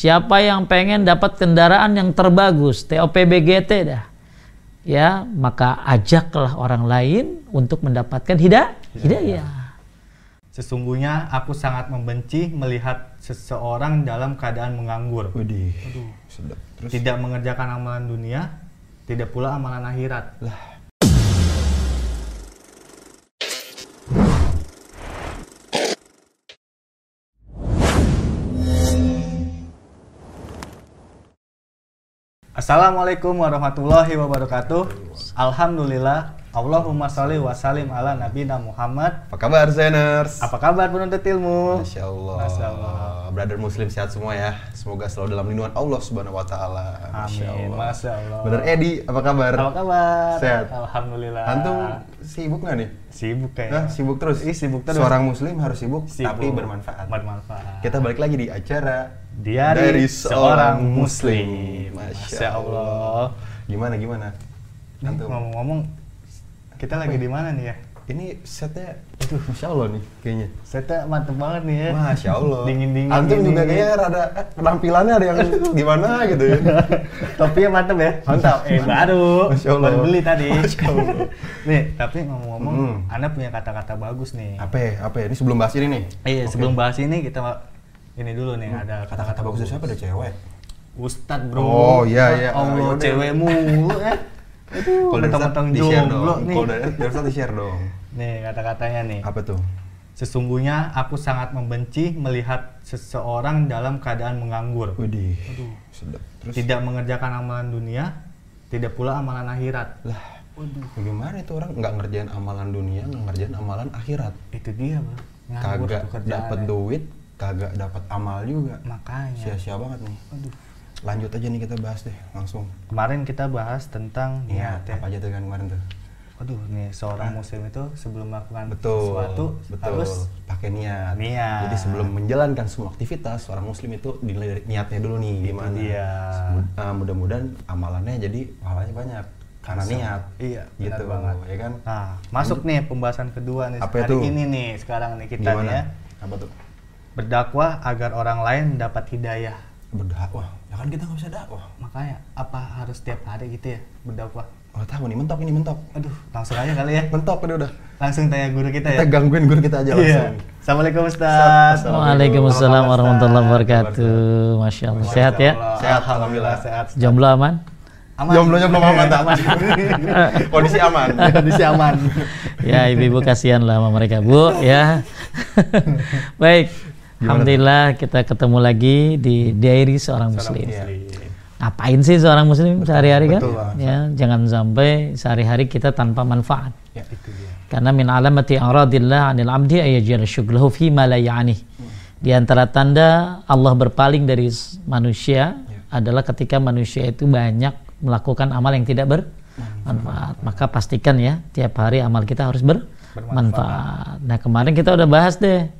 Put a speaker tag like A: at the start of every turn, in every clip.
A: Siapa yang pengen dapat kendaraan yang terbagus, TOPBGT dah. Ya, maka ajaklah orang lain untuk mendapatkan hidayah. Hidayah.
B: Sesungguhnya aku sangat membenci melihat seseorang dalam keadaan menganggur.
C: Widih. Sedap. Terus
B: Tidak mengerjakan amalan dunia, tidak pula amalan akhirat.
C: lah.
B: Assalamualaikum warahmatullahi wabarakatuh. Alhamdulillah. Allahumma sholli wa salim ala nabina Muhammad.
C: Apa kabar Zeners?
B: Apa kabar penuntut ilmu?
C: Masya Allah.
B: Masya Allah.
C: Brother Muslim sehat semua ya. Semoga selalu dalam lindungan Allah Subhanahu Wa Taala. Masya
B: Amin.
C: Allah.
B: Masya Allah.
C: Brother Edi, apa kabar?
B: Apa kabar?
C: Sehat.
B: Alhamdulillah.
C: Antum sibuk nggak nih?
B: sibuk kayak.
C: Hah, sibuk terus?
B: Ih, sibuk terus.
C: Seorang Muslim harus sibuk,
B: Sibuk.
C: tapi bermanfaat.
B: Bermanfaat.
C: Kita balik lagi di acara
B: Diari seorang Muslim.
C: Masya Allah. Gimana gimana?
B: Nih,
C: Antum.
B: ngomong-ngomong, kita lagi di mana nih ya?
C: Ini setnya, aduh, masya Allah nih kayaknya.
B: Setnya mantep banget nih ya.
C: Masya Allah.
B: Dingin-dingin.
C: Antum
B: gini.
C: juga kayaknya rada eh, penampilannya ada yang gimana gitu ya.
B: Topinya mantep ya? Mantap. Eh baru.
C: Masya Allah.
B: Baru beli tadi.
C: Masya Allah.
B: nih, tapi ngomong-ngomong,
C: Hmm.
B: Anda punya kata-kata bagus nih.
C: Apa ya? Apa ya? Ini sebelum bahas ini nih.
B: Iya,
C: Oke.
B: sebelum bahas ini kita ini dulu nih ada
C: Kata-kata bagus dari siapa? Dari cewek.
B: Ustad bro.
C: Oh, iya, iya. Ah,
B: Allah,
C: yaudah.
B: cewek mulu ya. Itu
C: Kalau
B: mentang-mentang
C: Ustadz, di-share
B: jomblo
C: dong.
B: nih.
C: Kalau dari dari Ustadz di-share dong.
B: Nih kata-katanya nih.
C: Apa tuh?
B: Sesungguhnya aku sangat membenci melihat seseorang dalam keadaan menganggur.
C: Widih. Sedap. Terus
B: Tidak mengerjakan amalan dunia, tidak pula amalan akhirat.
C: lah. Bagaimana itu orang nggak ngerjain amalan dunia, nggak ngerjain amalan akhirat?
B: Itu dia, Bro. Nganggur
C: Kagak dapat duit, kagak dapat amal juga.
B: Makanya.
C: Sia-sia banget nih.
B: Aduh.
C: Lanjut aja nih kita bahas deh langsung.
B: Kemarin kita bahas tentang
C: Iya,
B: niat ya.
C: apa aja tuh kan kemarin tuh?
B: Aduh, nih seorang muslim itu sebelum melakukan
C: Betul.
B: sesuatu
C: betul.
B: harus
C: pakai niat.
B: Niat.
C: Jadi sebelum menjalankan semua aktivitas, seorang muslim itu dinilai dari niatnya dulu nih gimana. Semud- eh, mudah-mudahan amalannya jadi pahalanya banyak karena niat.
B: Iya, benar
C: gitu
B: banget.
C: ya kan?
B: Nah, masuk nih pembahasan kedua nih
C: Apa
B: hari
C: itu?
B: ini nih sekarang nih kita
C: gimana?
B: nih ya.
C: Apa tuh?
B: Berdakwah agar orang lain mendapat hidayah.
C: Berdakwah. Ya kan kita nggak bisa dakwah.
B: Makanya apa harus tiap hari gitu ya berdakwah?
C: Oh tahu nih mentok ini mentok.
B: Aduh, langsung aja kali ya.
C: Mentok ini udah.
B: Langsung tanya guru kita ya.
C: Kita gangguin guru kita aja langsung.
B: Iya. Assalamualaikum Ustaz.
C: Assalamualaikum.
A: Waalaikumsalam warahmatullahi wabarakatuh. Masya Allah. Sehat ya?
C: Sehat,
B: Alhamdulillah sehat.
A: Jomblo aman?
B: Aman.
C: Jomblonya belum aman, tak? Kondisi aman.
B: Kondisi aman.
A: ya ibu-ibu kasihan lah sama mereka bu ya baik alhamdulillah kita ketemu lagi di diary seorang muslim ngapain sih seorang muslim sehari-hari kan
C: betul,
A: ya jangan sampai sehari-hari kita tanpa manfaat
C: Ya, itu dia.
A: karena min alamati aradillah anil abdi ayajal syughlahu fi ma la ya'nih. Di antara tanda Allah berpaling dari manusia adalah ketika manusia itu banyak melakukan amal yang tidak bermanfaat. Maka pastikan ya tiap hari amal kita harus bermanfaat. Nah, kemarin kita udah bahas deh.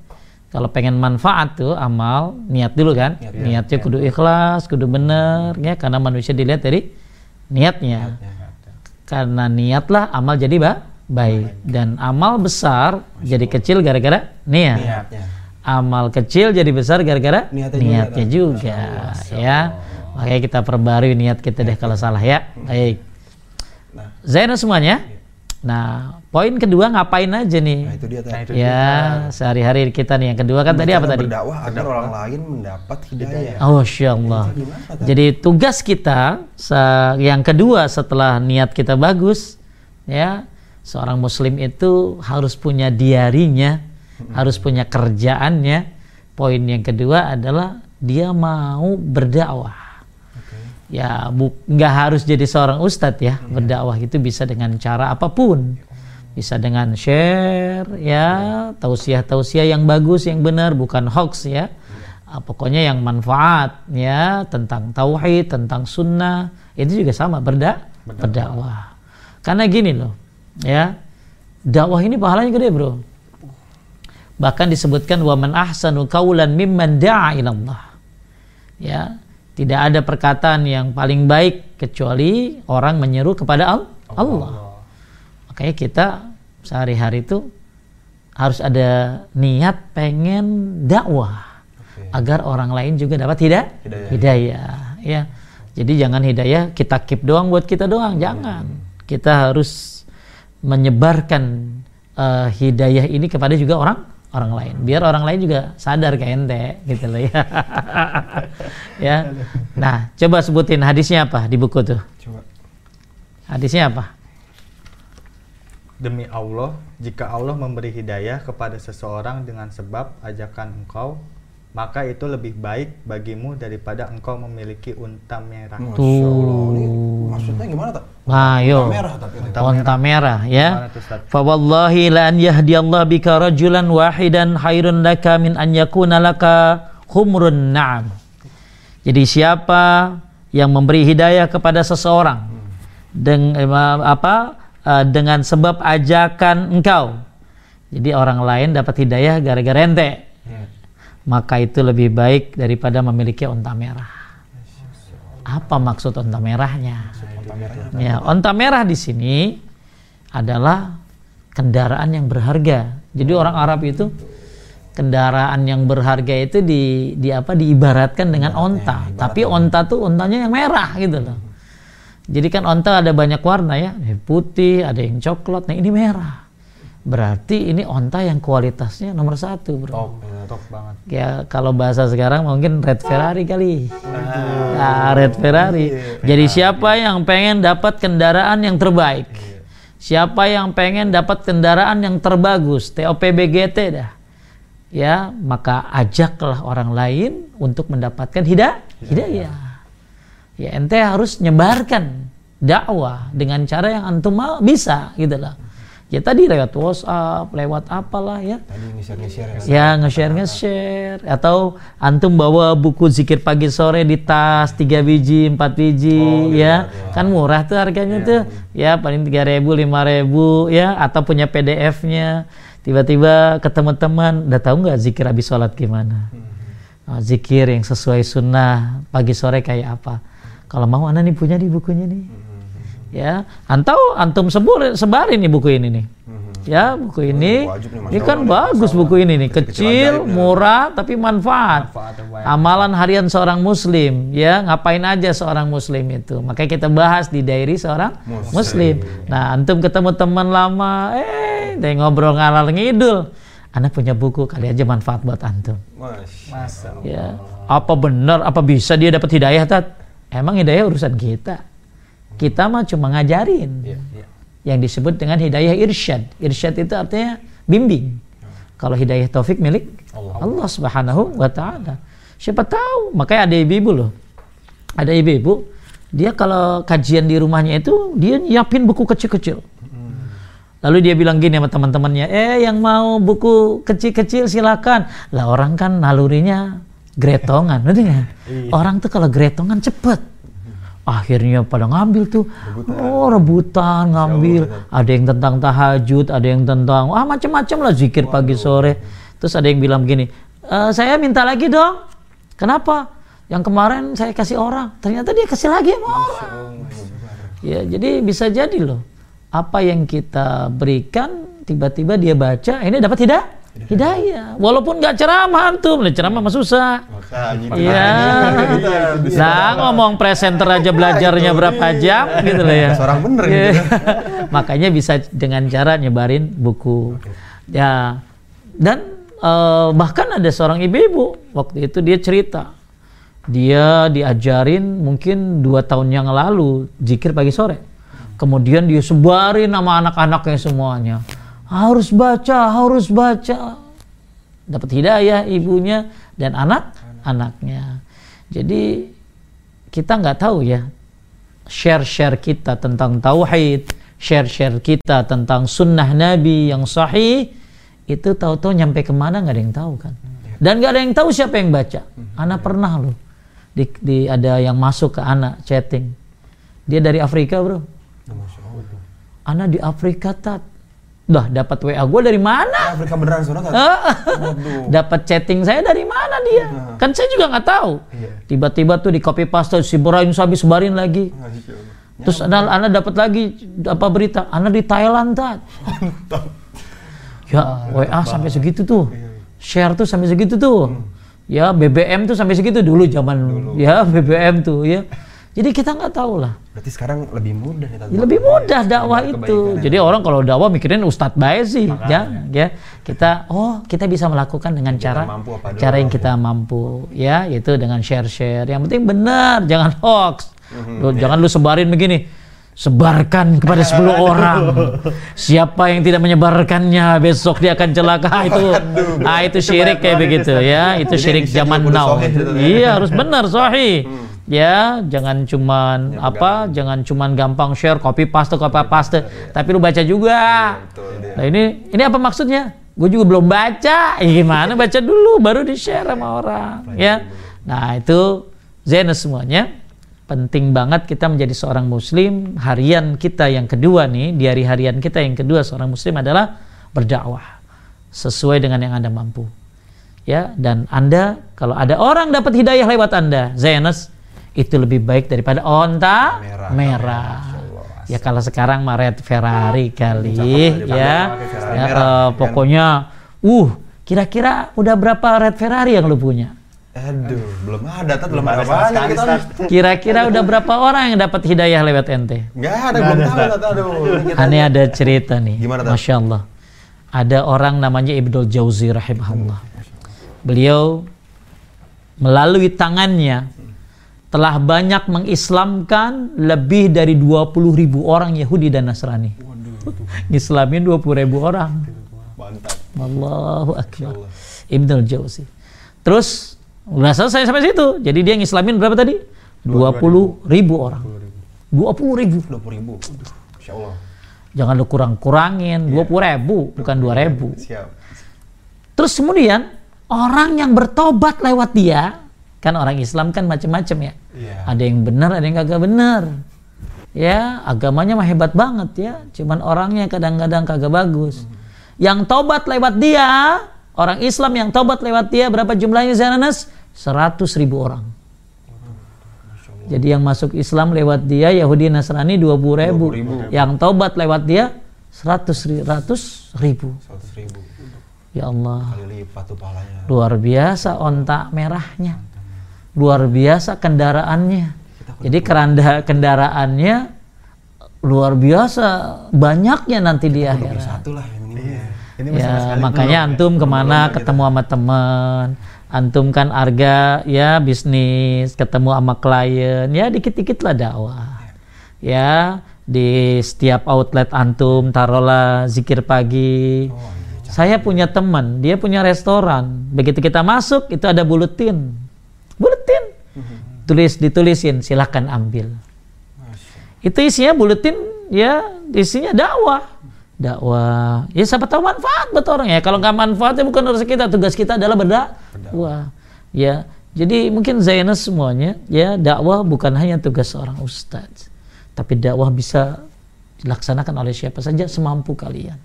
A: Kalau pengen manfaat tuh amal, niat dulu kan. Niatnya kudu ikhlas, kudu bener ya karena manusia dilihat dari niatnya karena niatlah amal jadi ba baik dan amal besar jadi kecil gara-gara niat.
C: Niatnya.
A: Amal kecil jadi besar gara-gara
C: Niatnya
A: niatnya,
C: juga.
A: juga, ya. Makanya kita perbarui niat kita deh kalau salah ya. Baik.
C: Nah,
A: Zainal semuanya. Nah, poin kedua ngapain aja
C: nah
A: nih?
C: itu dia tadi.
B: Nah, itu
A: Ya, sehari-hari kita nih yang kedua kan tadi apa tadi?
C: Berdakwah agar orang lain mendapat hidayah.
A: Oh, Allah. Jadi tugas kita yang kedua setelah niat kita bagus, ya seorang muslim itu harus punya diarinya, harus punya kerjaannya. Poin yang kedua adalah dia mau berdakwah. Ya, nggak harus jadi seorang ustadz ya. Berdakwah itu bisa dengan cara apa pun. Bisa dengan share ya, tausiah-tausiah yang bagus, yang benar, bukan hoax ya. Ah, pokoknya yang manfaat ya tentang tauhid, tentang sunnah itu juga sama berda berdakwah. Karena gini loh, ya dakwah ini pahalanya gede bro. Bahkan disebutkan waman ahsanu kaulan mimman da'a ilallah. Ya, tidak ada perkataan yang paling baik kecuali orang menyeru kepada Al- Allah. Makanya kita sehari-hari itu harus ada niat pengen dakwah. agar orang lain juga dapat hidayah.
C: Hidayah.
A: Hidayah, ya. Jadi jangan hidayah kita keep doang buat kita doang, jangan. Kita harus menyebarkan eh, hidayah ini kepada juga orang orang lain. Biar orang lain juga sadar kayak ente gitu loh ya. ya. Nah, coba sebutin hadisnya apa di buku tuh?
C: Coba.
A: Hadisnya apa?
B: Demi Allah, jika Allah memberi hidayah kepada seseorang dengan sebab ajakan engkau, maka itu lebih baik bagimu daripada engkau memiliki unta merah.
C: Masya Allah. Ini maksudnya gimana tak?
A: Ayo.
C: Merah tapi. ini.
B: Unta
A: Onta merah ya.
B: Ustaz?
A: Fawallahi la an yahdiyallah bika rajulan wahidan khairun laka min an yakuna laka humrun na'am. Jadi siapa yang memberi hidayah kepada seseorang dengan apa eh, dengan sebab ajakan engkau. Jadi orang lain dapat hidayah gara-gara ente.
C: Hmm.
A: Maka itu lebih baik daripada memiliki onta merah. Apa maksud onta merahnya? Ya, onta merah di sini adalah kendaraan yang berharga. Jadi orang Arab itu kendaraan yang berharga itu di di apa diibaratkan dengan onta. Tapi onta tuh ontanya yang merah gitu loh. Jadi kan onta ada banyak warna ya, putih, ada yang coklat. Nah ini merah. Berarti ini onta yang kualitasnya nomor satu bro.
C: Top.
B: Ya, top banget.
A: Ya kalau bahasa sekarang mungkin red Ferrari kali. Nah, red Ferrari. Jadi siapa yang pengen dapat kendaraan yang terbaik? Siapa yang pengen dapat kendaraan yang terbagus? TOPBGT dah. Ya, maka ajaklah orang lain untuk mendapatkan hidayah. Hidayah. Ya, ente harus nyebarkan dakwah dengan cara yang antum mau bisa gitu lah. Ya tadi lewat WhatsApp, lewat apalah ya.
C: Tadi nge-share-nge-share ya.
A: Ya nge-share nge-share. Atau antum bawa buku zikir pagi sore di tas tiga biji empat biji ya. kan murah tuh harganya tuh. ya paling tiga ribu lima ribu ya. Atau punya PDF-nya tiba-tiba ketemu teman udah tahu nggak zikir habis sholat gimana? Oh, zikir yang sesuai sunnah pagi sore kayak apa? Kalau mau anda nih punya di bukunya nih ya. Atau antum sebur sebarin nih buku ini nih. Ya buku ini.
C: Nih,
A: ini kan bagus buku ini nih. kecil
C: ajaib, ya.
A: murah tapi manfaat.
B: Manfaatnya banyak.
A: amalan harian seorang muslim ya. Ngapain aja seorang muslim itu? Makanya kita bahas di diary seorang
C: Muslim.
A: muslim, nah antum ketemu teman lama eh dia ngobrol ngalal ngidul. Anda punya buku kali aja manfaat buat antum.
C: Masya
A: ya. Apa benar apa bisa dia dapat hidayah tat? Emang hidayah urusan kita kita mah cuma ngajarin
C: Iya.
A: yang disebut dengan hidayah irsyad irsyad itu artinya bimbing kalau hidayah taufik milik
C: Allah.
A: Allah subhanahu wa ta'ala siapa tahu makanya ada ibu-ibu loh ada ibu-ibu dia kalau kajian di rumahnya itu dia nyiapin buku kecil-kecil Lalu dia bilang gini sama teman-temannya, eh yang mau buku kecil-kecil silakan. Lah orang kan nalurinya gretongan, ngerti nggak? Orang tuh kalau gretongan cepet. Akhirnya pada ngambil tuh, oh rebutan ngambil. Ada yang tentang tahajud, ada yang tentang ah macam-macam lah zikir pagi sore. Terus ada yang bilang begini, "Eh, saya minta lagi dong. Kenapa? Yang kemarin saya kasih orang, ternyata dia kasih lagi sama orang. Ya, jadi bisa jadi loh. Apa yang kita berikan tiba-tiba dia baca, ini dapat hidayah. Hidayah. Walaupun nggak ceramah antum, lah ceramah mah susah.
C: Makanya.
A: Iya. Nah, ngomong presenter aja belajarnya berapa jam gitu loh ya.
C: Seorang bener
A: Iya.
C: gitu.
A: Makanya bisa dengan cara nyebarin buku. Ya. Dan eh, bahkan ada seorang ibu-ibu waktu itu dia cerita dia diajarin mungkin dua tahun yang lalu zikir pagi sore. Kemudian dia sebarin sama anak-anaknya semuanya. Harus baca, harus baca. Dapat hidayah ibunya dan anak-anaknya. Jadi kita nggak tahu ya share-share kita tentang tauhid, share-share kita tentang sunnah Nabi yang sahih, itu tahu-tahu nyampe ke mana nggak ada yang tahu kan. Dan nggak ada yang tahu siapa yang baca. Anak pernah loh, di, di- ada yang masuk ke anak chatting. Dia dari Afrika bro. Anak di Afrika tat. Dah dapat WA gue dari mana?
C: Afrika beneran saudara kan?
A: Ah, dapat chatting saya dari mana dia? Kan saya juga nggak tahu.
C: Iya.
A: Tiba-tiba tuh di copy paste si Ibrahim Sabi sebarin lagi.
C: Masya Allah.
A: Terus anak anak dapat lagi apa berita? Anak di Thailand tat. Ya WA sampai segitu tuh. Share tuh sampai segitu tuh. Ya BBM tuh sampai segitu dulu zaman ya BBM tuh ya. Jadi kita nggak tahu lah.
C: Berarti sekarang lebih mudah nih Tante.
A: Ya, lebih mudah dakwah itu.
C: ya.
A: Jadi orang kalau dakwah mikirin Ustadz baik sih, ya, ya. Kita oh kita bisa melakukan dengan
C: Kita
A: cara
C: mampu apa
A: cara yang kita mampu, ya, itu dengan share-share. Yang penting benar, jangan hoax.
C: Mhm,
A: Lu,
C: iya.
A: Jangan lu sebarin begini. Sebarkan kepada 10 orang. Siapa yang tidak menyebarkannya besok dia akan celaka itu. Ah itu syirik kayak begitu ya. Itu syirik zaman now.
C: ya.
A: Iya harus benar sahih. Ya, jangan cuman
C: Ya,
A: apa, jangan cuman gampang share copy paste copy paste, tapi lu baca juga.
C: Betul dia.
A: Nah ini ini apa maksudnya? Gue juga belum baca. Ya, gimana baca dulu baru di share sama orang, ya. Nah itu Zenes semuanya penting banget kita menjadi seorang muslim. Harian kita yang kedua nih, di hari harian kita yang kedua seorang muslim adalah berdakwah sesuai dengan yang anda mampu. Ya, dan anda kalau ada orang dapat hidayah lewat anda, Zenes itu lebih baik daripada onta
C: Merah.
A: merah. Ya kalau sekarang mah red Ferrari kali
C: lah,
A: ya.
C: Ferrari
A: Ya,
C: merah,
A: eh,
C: kan?
A: pokoknya uh kira-kira udah berapa red Ferrari yang lu punya?
C: Aduh, belum ada, Tat. belum ada banyak kita.
A: Kira-kira udah berapa orang yang dapat hidayah lewat ente?
C: Enggak ada, belum tahu, Tat. Aduh, ini
A: Aneh ada cerita nih.
C: Gimana, Tat?
A: Masya Allah. Ada orang namanya Ibnul Jauzi rahimahullah. Beliau melalui tangannya telah banyak mengislamkan lebih dari 20 ribu orang Yahudi dan Nasrani. Islamin 20 ribu orang.
C: mantap.
A: Allahu Akbar. Ibnul Jauzi. Terus udah selesai sampai situ. Jadi dia ngislamin berapa tadi? 20 ribu orang. 20 ribu.
C: 20 ribu. Insya Allah.
A: Jangan lu kurang-kurangin. 20 ribu, bukan 2 ribu.
C: Siap.
A: Terus kemudian orang yang bertobat lewat dia, kan orang Islam kan macam-macam ya.
C: Iya.
A: Ada yang benar, ada yang kagak benar. Ya, agamanya mah hebat banget ya. Cuman orangnya kadang-kadang kagak bagus. Yang tobat lewat dia, orang Islam yang tobat lewat dia berapa jumlahnya Zananas? 100 ribu orang. Jadi yang masuk Islam lewat dia Yahudi Nasrani 20 ribu.
C: 20.000.
A: Yang tobat lewat dia 100 ri- 100 ribu.
C: 100 ribu.
A: Ya Allah.
C: Lipat tuh.
A: Luar biasa ontak merahnya. Luar biasa kendaraannya. Jadi keranda kendaraannya luar biasa banyaknya nanti di akhirat.
C: Satu lah yang ini. Iya.
B: Ini masih sama
A: Ya,
B: sekali
A: makanya antum ke mana ketemu sama teman, antum kan arga ya bisnis, ketemu sama klien, ya dikit-dikit lah dakwah. Ya, di setiap outlet antum taruhlah zikir pagi. Saya punya teman, dia punya restoran. Begitu kita masuk itu ada buletin. Buletin. Tulis ditulisin, silahkan ambil. Itu isinya buletin ya isinya dakwah. Dakwah. Ya siapa tahu manfaat buat orang ya. Kalau nggak manfaat ya bukan urusan kita. Tugas kita adalah berdakwah. Ya. Jadi mungkin Zainus semuanya ya dakwah bukan hanya tugas seorang ustadz. Tapi dakwah bisa dilaksanakan oleh siapa saja semampu kalian.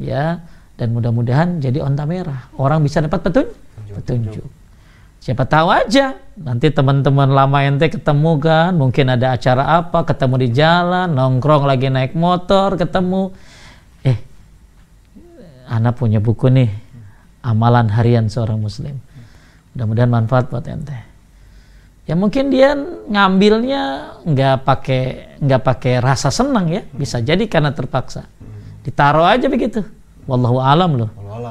A: Ya. Dan mudah-mudahan jadi onta merah. Orang bisa dapat petun petunjuk. Siapa tahu aja nanti teman-teman lama ente ketemu kan, mungkin ada acara apa, ketemu di jalan, nongkrong lagi naik motor, ketemu eh anak punya buku nih amalan harian seorang muslim. Mudah-mudahan manfaat buat ente. Ya mungkin dia ngambilnya nggak pakai nggak pakai rasa senang ya, bisa jadi karena terpaksa. Ditaruh aja begitu. Wallahu alam loh.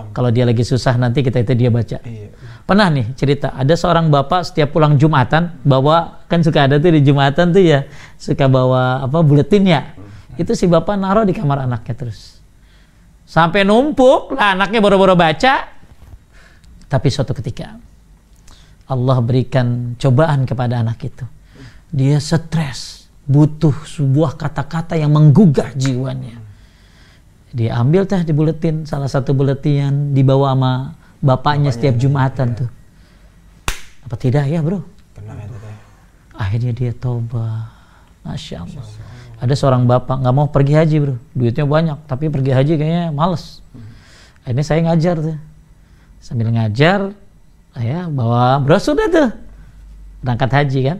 A: Kalau dia lagi susah nanti kita itu dia baca.
C: Iya.
A: Pernah nih cerita, ada seorang bapak setiap pulang Jumatan bawa kan suka ada tuh di Jumatan tuh ya suka bawa apa buletin ya. Itu si bapak naruh di kamar anaknya terus. Sampai numpuk, lah anaknya boro-boro baca. Tapi suatu ketika Allah berikan cobaan kepada anak itu. Dia stres, butuh sebuah kata-kata yang menggugah jiwanya. Dia ambil teh di buletin, salah satu buletin dibawa sama bapaknya setiap Jumatan tuh. Apa tidak ya bro?
C: Pernah ya teteh.
A: Akhirnya dia tobat. Masya Allah. Ada seorang bapak nggak mau pergi haji bro, duitnya banyak, tapi pergi haji kayaknya males. Akhirnya saya ngajar tuh, sambil ngajar, saya bawa brosur dah tuh, berangkat haji kan.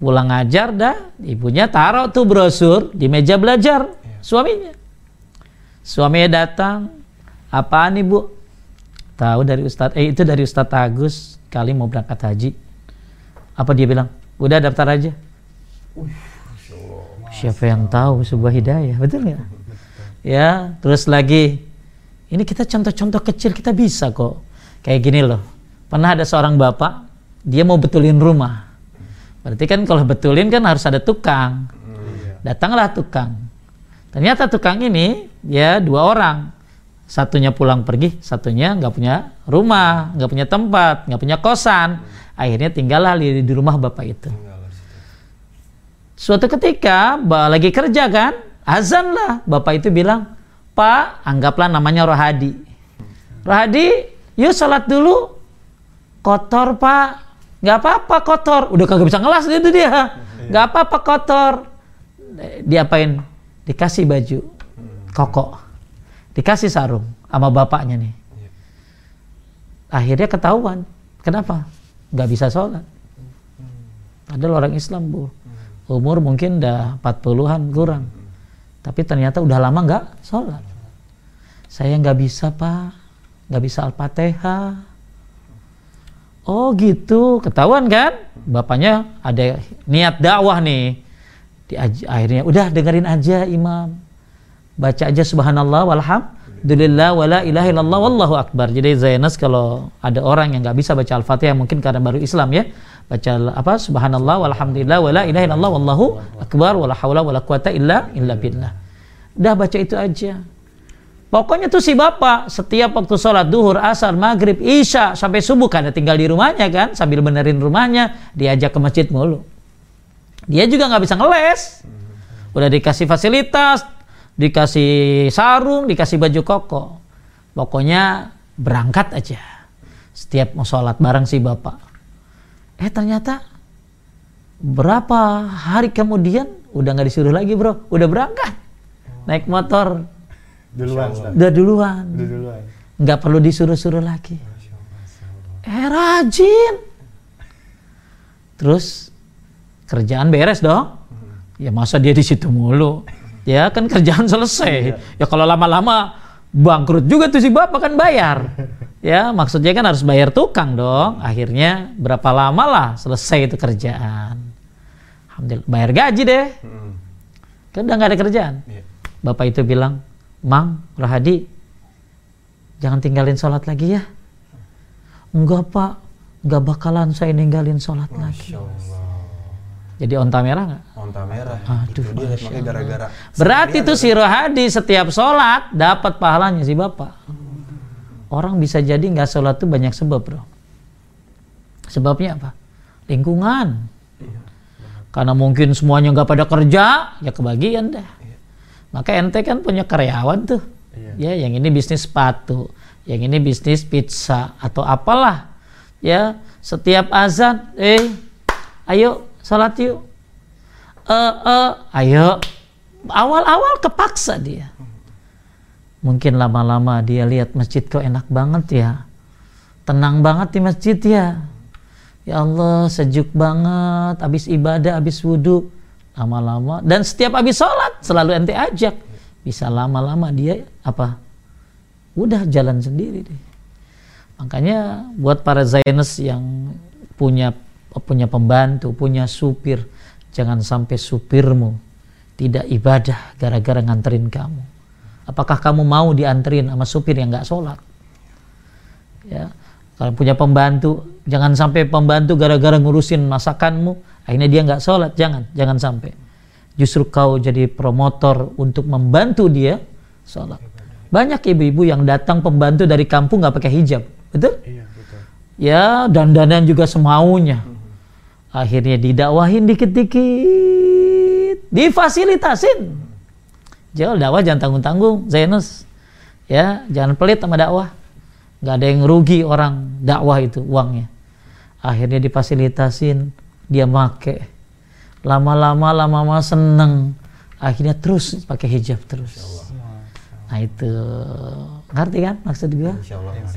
A: Pulang ngajar dah, ibunya taruh tuh brosur di meja belajar, suaminya. Suaminya datang, apaan ibu? Tahu dari Ustadz? Eh itu dari Ustadz Agus kali mau berangkat haji. Apa dia bilang? Udah daftar aja. Siapa yang tahu? Sebuah hidayah. Betul nggak? Ya terus lagi. Ini kita contoh-contoh kecil kita bisa kok. Kayak gini loh. Pernah ada seorang bapak dia mau betulin rumah. Berarti kan kalau betulin kan harus ada tukang. Datanglah tukang. Ternyata tukang ini ya dua orang satunya pulang pergi satunya nggak punya rumah nggak punya tempat nggak punya kosan akhirnya tinggallah di, di rumah bapak itu Suatu ketika lagi kerja kan, azan lah. Bapak itu bilang, Pak, anggaplah namanya Rohadi. Rohadi, yuk sholat dulu. Kotor pak, nggak apa-apa kotor. Udah kagak bisa ngelas itu dia. Nggak apa-apa kotor. Diapain? Dikasih baju koko, dikasih sarung sama bapaknya nih. Akhirnya ketahuan. Kenapa? Nggak bisa sholat. Padahal orang Islam bu. Umur mungkin udah 40-an kurang. Tapi ternyata udah lama nggak sholat. Saya nggak bisa pak. Nggak bisa al-fatihah. Oh gitu. Ketahuan kan? Bapaknya ada niat dakwah nih. Di akhirnya udah dengerin aja imam baca aja subhanallah walhamdulillah wala ilaha illallah wallahu akbar jadi Zainas kalau ada orang yang nggak bisa baca al-fatihah mungkin karena baru Islam ya baca apa subhanallah walhamdulillah wala ilaha illallah wallahu akbar wala haula wala quwata illa illa billah. Udah baca itu aja. Pokoknya tuh si bapak setiap waktu sholat duhur, asar, maghrib, isya sampai subuh karena tinggal di rumahnya kan sambil benerin rumahnya diajak ke masjid mulu. Dia juga nggak bisa ngeles. Udah dikasih fasilitas, dikasih sarung, dikasih baju koko. Pokoknya berangkat aja. Setiap mau sholat bareng si bapak Eh ternyata berapa hari kemudian udah nggak disuruh lagi bro, udah berangkat naik motor.
B: Duluan.
A: Udah duluan. duluan. Nggak perlu disuruh-suruh lagi. Eh rajin. Terus kerjaan beres dong. Ya masa dia di situ mulu. Ya kan kerjaan selesai. Iya. Ya kalau lama-lama bangkrut juga tuh si bapak kan bayar. Ya, maksudnya kan harus bayar tukang dong. Akhirnya berapa lama lah selesai itu kerjaan. Alhamdulillah, bayar gaji deh. Hmm. Kan udah nggak ada kerjaan. Yeah. Bapak itu bilang, Mang, Rahadi, jangan tinggalin sholat lagi ya. Enggak pak, enggak bakalan saya ninggalin sholat Masya lagi. Allah. Jadi onta merah nggak?
C: Onta merah.
A: Aduh,
C: itu gara-gara.
A: Berarti tuh si Rohadi setiap sholat dapat pahalanya si bapak. Orang bisa jadi nggak sholat tuh banyak sebab bro sebabnya apa lingkungan iya. karena mungkin semuanya nggak pada kerja ya kebagian dah iya. maka ente kan punya karyawan tuh iya. ya yang ini bisnis sepatu yang ini bisnis pizza atau apalah ya setiap azan eh ayo sholat yuk eh uh, ayo awal-awal kepaksa dia Mungkin lama-lama dia lihat masjid kok enak banget ya. Tenang banget di masjid ya. Ya Allah sejuk banget, habis ibadah, habis wudhu. Lama-lama, dan setiap habis sholat selalu ente ajak. Bisa lama-lama dia apa? Udah jalan sendiri deh. Makanya buat para Zainis yang punya punya pembantu, punya supir, jangan sampai supirmu tidak ibadah gara-gara nganterin kamu Apakah kamu mau dianterin sama supir yang nggak sholat? Ya, kalau punya pembantu, jangan sampai pembantu gara-gara ngurusin masakanmu, akhirnya dia nggak sholat. Jangan, jangan sampai. Justru kau jadi promotor untuk membantu dia sholat. Banyak ibu-ibu yang datang pembantu dari kampung nggak pakai hijab, betul? Iya, betul. Ya, dan dandan juga semaunya. Akhirnya didakwahin dikit-dikit, difasilitasin Jual dakwah jangan tanggung-tanggung, Zainus. Ya, jangan pelit sama dakwah. Gak ada yang rugi orang dakwah itu uangnya. Akhirnya difasilitasin, dia make. Lama-lama, lama-lama seneng. Akhirnya terus pakai hijab terus. Nah itu ngerti kan maksud gue?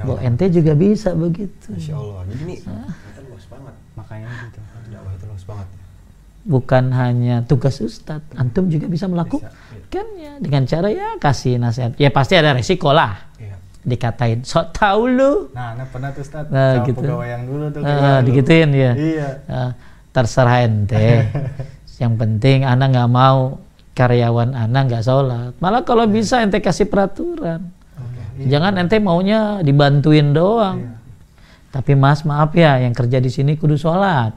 A: Bahwa ente juga bisa begitu.
C: Insya Allah. Jadi ini nah. luas banget. Makanya gitu. Dakwah itu luas banget.
A: Bukan hanya tugas ustadz, antum juga bisa melakukan. Bisa kan ya dengan cara ya kasih nasihat ya pasti ada resiko lah ya. dikatain sok tahu lu
B: Nah, nah pernah tuh Ustaz
A: Nah, gitu.
B: pegawai yang dulu tuh.
A: Ah,
B: kayak gitu.
A: digituin ya
B: Iya.
A: Ah, terserah ente yang penting anak nggak mau karyawan anak nggak sholat malah kalau bisa ente kasih peraturan jangan ente maunya dibantuin doang tapi mas maaf ya yang kerja di sini kudu sholat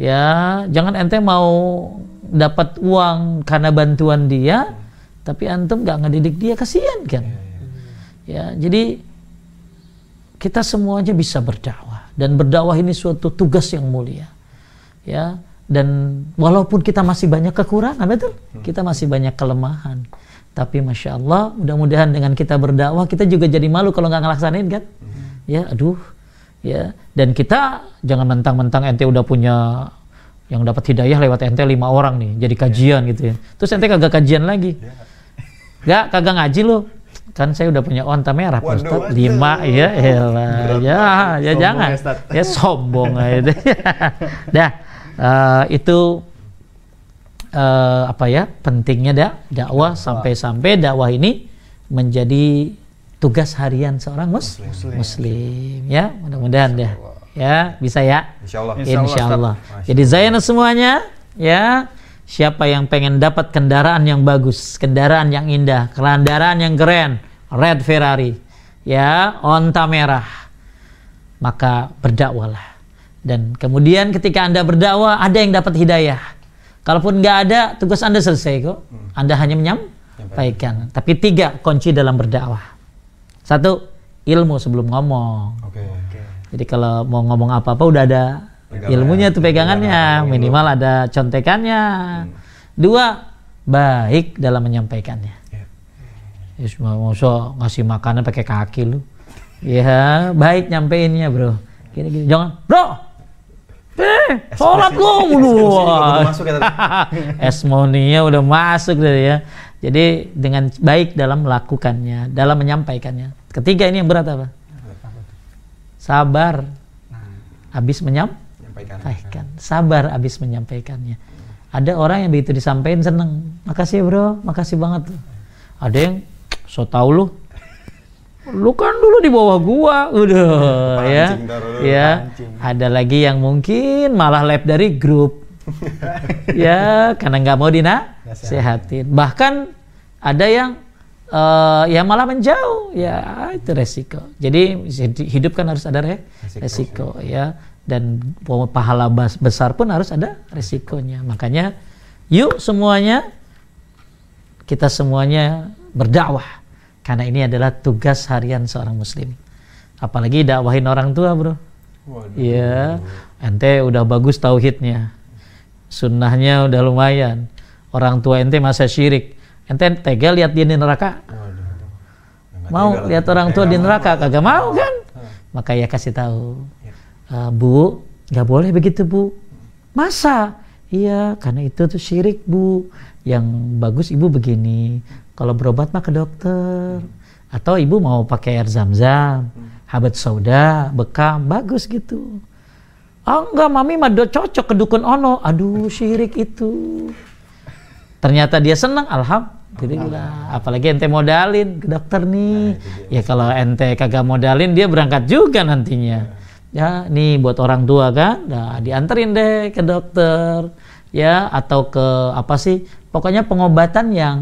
A: ya jangan ente mau dapat uang karena bantuan dia tapi antum nggak ngedidik dia kasihan kan? Ya jadi kita semuanya bisa berdakwah. Dan berdakwah ini suatu tugas yang mulia. Ya dan walaupun kita masih banyak kekurangan betul? Kita masih banyak kelemahan. Tapi masya Allah mudah-mudahan dengan kita berdakwah kita juga jadi malu kalau nggak ngelaksanain kan? Ya aduh ya dan kita jangan mentang-mentang ente udah punya yang dapat hidayah lewat ente lima orang nih jadi kajian gitu ya terus ente kagak kajian lagi Gak, kagak ngaji lo. Kan saya udah punya onta merah, Pak
C: Waduh,
A: Ustaz.
C: waduh.
A: Lima, ya, elah. ya, ya
B: Sombong
A: jangan.
B: ya.
A: Ya sombong aja. Dah, eh, itu eh, apa ya? Pentingnya dah dakwah sampai-sampai dakwah ini menjadi tugas harian seorang mus muslim. Ya, mudah-mudahan dah. Ya, bisa ya.
C: Insya Allah.
B: Insya Allah,
A: Insya Allah.
C: Ustaz.
A: Jadi Zainal semuanya, ya. Siapa yang pengen dapat kendaraan yang bagus, kendaraan yang indah, kendaraan yang keren, red Ferrari, ya, onta merah, maka berdakwalah. Dan kemudian ketika anda berdakwah, ada yang dapat hidayah. Kalaupun nggak ada, tugas anda selesai kok. Anda hanya menyampaikan. Tapi tiga kunci dalam berdakwah. Satu, ilmu sebelum ngomong.
C: Oke.
A: Jadi kalau mau ngomong apa-apa udah ada
C: Pegangan.
A: ilmunya tuh pegangannya,
C: Pegangan,
A: minimal ada contekannya. Dua, baik dalam menyampaikannya.
C: Iya.
A: Ya semua masa ngasih makanan pakai kaki lu. Ya, baik nyampeinnya, Bro. Gini-gini, jangan, Bro. Eh, sholat lu
C: ya tadi.
A: Esmonia udah masuk dari ya. Jadi dengan baik dalam melakukannya, dalam menyampaikannya. Ketiga ini yang berat apa? Sabar. Habis menyam
C: Menyampaikan.
A: sabar abis menyampaikannya ada orang yang begitu disampaikan seneng makasih bro makasih banget ada yang so tau lu lu kan dulu di bawah gua udah ya ya
B: Pancing.
A: ada lagi yang mungkin malah lab dari grup ya karena nggak mau dina sehatin. Bahkan ada yang eh, ya malah menjauh. Ya itu resiko. Jadi hidup kan harus ada re- resiko, ya. Dan pahala besar pun harus ada resikonya. Makanya yuk semuanya kita semuanya berdakwah. Karena ini adalah tugas harian seorang muslim. Apalagi dakwahin orang tua bro. Iya, ente udah bagus tauhidnya, sunnahnya udah lumayan. Orang tua ente masa syirik, ente tega lihat dia di neraka?
C: Waduh.
A: Mau lihat orang tua di neraka? Kagak mau kan? Maka ya kasih tahu, "Eh, bu, nggak boleh begitu bu. Masa? Iya, karena itu tuh syirik bu. Yang bagus ibu begini. Kalau berobat mah ke dokter. Atau ibu mau pakai air zam-zam, habat sauda, bekam, bagus gitu. Ah enggak, mami mah cocok ke dukun ono. Aduh, syirik itu. Ternyata dia senang, alhamdulillah. Apalagi ente modalin ke dokter nih. Ya kalau ente kagak modalin dia berangkat juga nantinya. Ya, nih buat orang tua kan, nah dianterin deh ke dokter. Ya, atau ke apa sih? Pokoknya pengobatan yang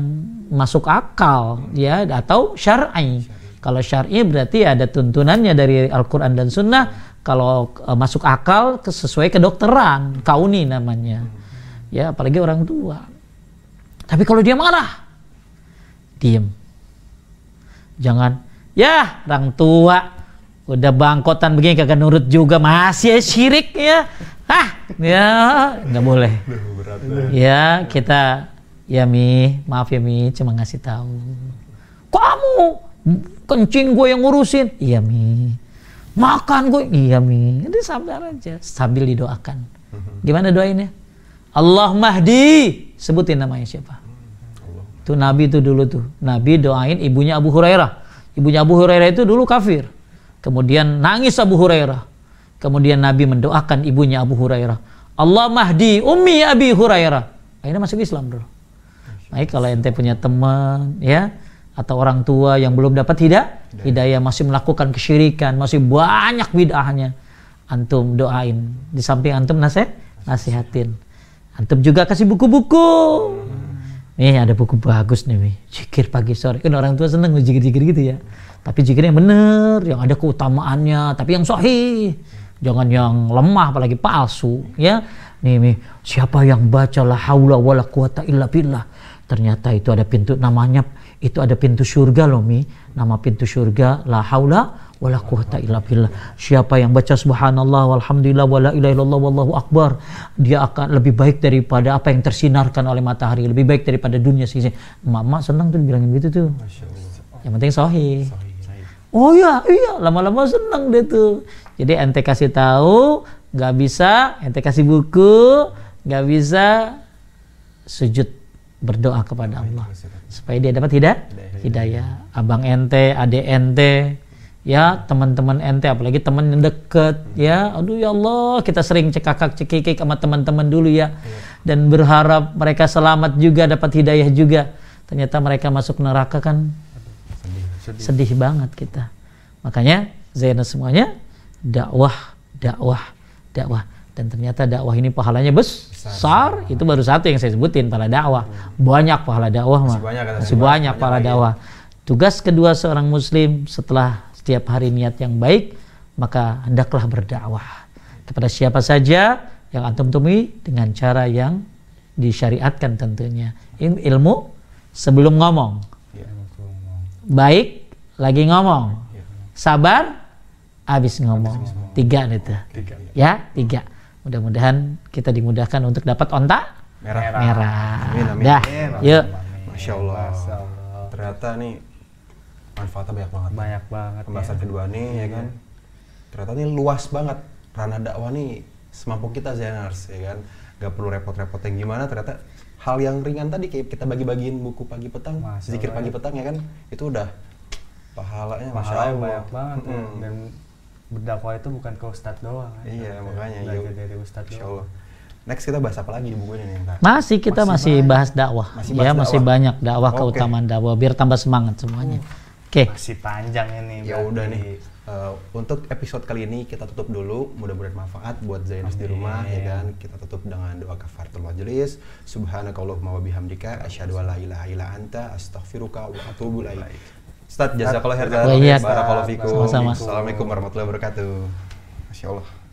A: masuk akal ya atau syar'i. Kalau syar'i berarti ada tuntunannya dari Al-Qur'an dan Sunnah. Kalau eh, masuk akal ke- sesuai kedokteran, kauni namanya. Ya, apalagi orang tua. Tapi kalau dia marah, diem. Jangan, ya orang tua udah bangkotan begini kagak nurut juga masih syirik ya. Ah, ya nggak boleh. Ya kita, ya Mi, maaf ya Mi, cuma ngasih tahu. Kamu kencing gue yang ngurusin, iya Mi. Makan gue, iya Mi. Ini sabar aja, sambil didoakan. Gimana doainnya? Allah Mahdi, sebutin namanya siapa? Itu Nabi itu dulu tuh. Nabi doain ibunya Abu Hurairah. Ibunya Abu Hurairah itu dulu kafir. Kemudian nangis Abu Hurairah. Kemudian Nabi mendoakan ibunya Abu Hurairah. Allah Mahdi ummi Abi Hurairah. Akhirnya masuk Islam bro. Baik kalau ente punya teman ya atau orang tua yang belum dapat hidayah hidayah masih melakukan kesyirikan, masih banyak bid'ahnya. Antum doain, di samping antum nasihat, nasihatin. Antum juga kasih buku-buku. Nih ada buku bagus nih, Mi. Zikir pagi sore. Kan orang tua seneng zikir-zikir gitu ya. Tapi zikir yang bener, yang ada keutamaannya, tapi yang sahih. Jangan yang lemah apalagi palsu, ya. Nih, Mi, siapa yang baca la haula wala quwata illa billah. Ternyata itu ada pintu namanya itu ada pintu surga loh Mi. Nama pintu surga la haula wala quwata illa billah. Siapa yang baca subhanallah walhamdulillah wala ilaha illallah wallahu akbar, dia akan lebih baik daripada apa yang tersinarkan oleh matahari, lebih baik daripada dunia sisi. Mama senang tuh bilangin gitu tuh. Yang penting sahih. Oh iya, iya, lama-lama senang deh tuh. Jadi ente kasih tahu, nggak bisa, ente kasih buku, nggak bisa sujud berdoa kepada Allah supaya dia dapat hidayah. Hidayah. Abang ente, adik ente, ya teman-teman ente apalagi teman yang deket ya. Aduh ya Allah kita sering cekakak cekikik sama teman-teman dulu ya. Dan berharap mereka selamat juga dapat hidayah juga. Ternyata mereka masuk neraka kan? Sedih, banget kita. Makanya Zainal semuanya dakwah dakwah dakwah. Dan ternyata dakwah ini pahalanya besar, itu baru satu yang saya sebutin pahala dakwah. Banyak pahala dakwah mah.
C: Masih banyak,
A: masih banyak
C: Banyak
A: pahala
C: lagi.
A: dakwah. Tugas kedua seorang muslim setelah setiap hari niat yang baik maka hendaklah berdakwah kepada siapa saja yang antum temui dengan cara yang disyariatkan tentunya. Il- ilmu sebelum ngomong. Baik lagi ngomong. Sabar habis ngomong. Tiga itu ya. Tiga. Mudah-mudahan kita dimudahkan untuk dapat ontak
C: Merah.
A: merah.
C: Amin, amin.
A: dah. Yuk.
C: Masya Allah. Ternyata nih manfaatnya banyak banget.
B: Banyak banget.
C: Pembahasan
B: ya.
C: kedua nih ya kan. Ternyata nih luas banget ranah dakwah nih semampu kita Zainars ya kan. Gak perlu repot-repot yang gimana ternyata hal yang ringan tadi kayak kita bagi-bagiin buku pagi petang,
B: Masya
C: zikir
B: Allah,
C: pagi
B: ya.
C: petang ya kan. Itu udah pahalanya Masya
B: Pahalanya
C: Allah.
B: banyak banget ya.
C: Mm-mm.
B: dan berdakwah itu bukan ke ustadz doang kan.
C: Iya
B: Tapi
C: makanya
B: belajar dari ustadz
C: Masya
B: doang
C: Allah. Next kita bahas apa lagi di buku ini nih
A: masih kita masih,
C: Masih banyak.
A: bahas dakwah
C: Masih
A: ya
C: bahas
A: masih
C: dakwah.
A: banyak dakwah
C: Oke.
A: keutamaan dakwah biar tambah semangat semuanya oke
B: masih panjang ini
C: Ya
B: berarti.
C: udah nih. eh, untuk episode kali ini kita tutup dulu. Mudah-mudahan manfaat buat Zainus di rumah ya kan. Kita tutup dengan doa kafaratul majelis. Subhanakallahumma wa bihamdika asyhadu an la ilaha illa anta astaghfiruka wa atubu ilaik. Ustaz, jazakallah khairan.
A: Wa iyyak.
C: Barakallahu fikum. Assalamualaikum warahmatullahi wabarakatuh. Masya Allah.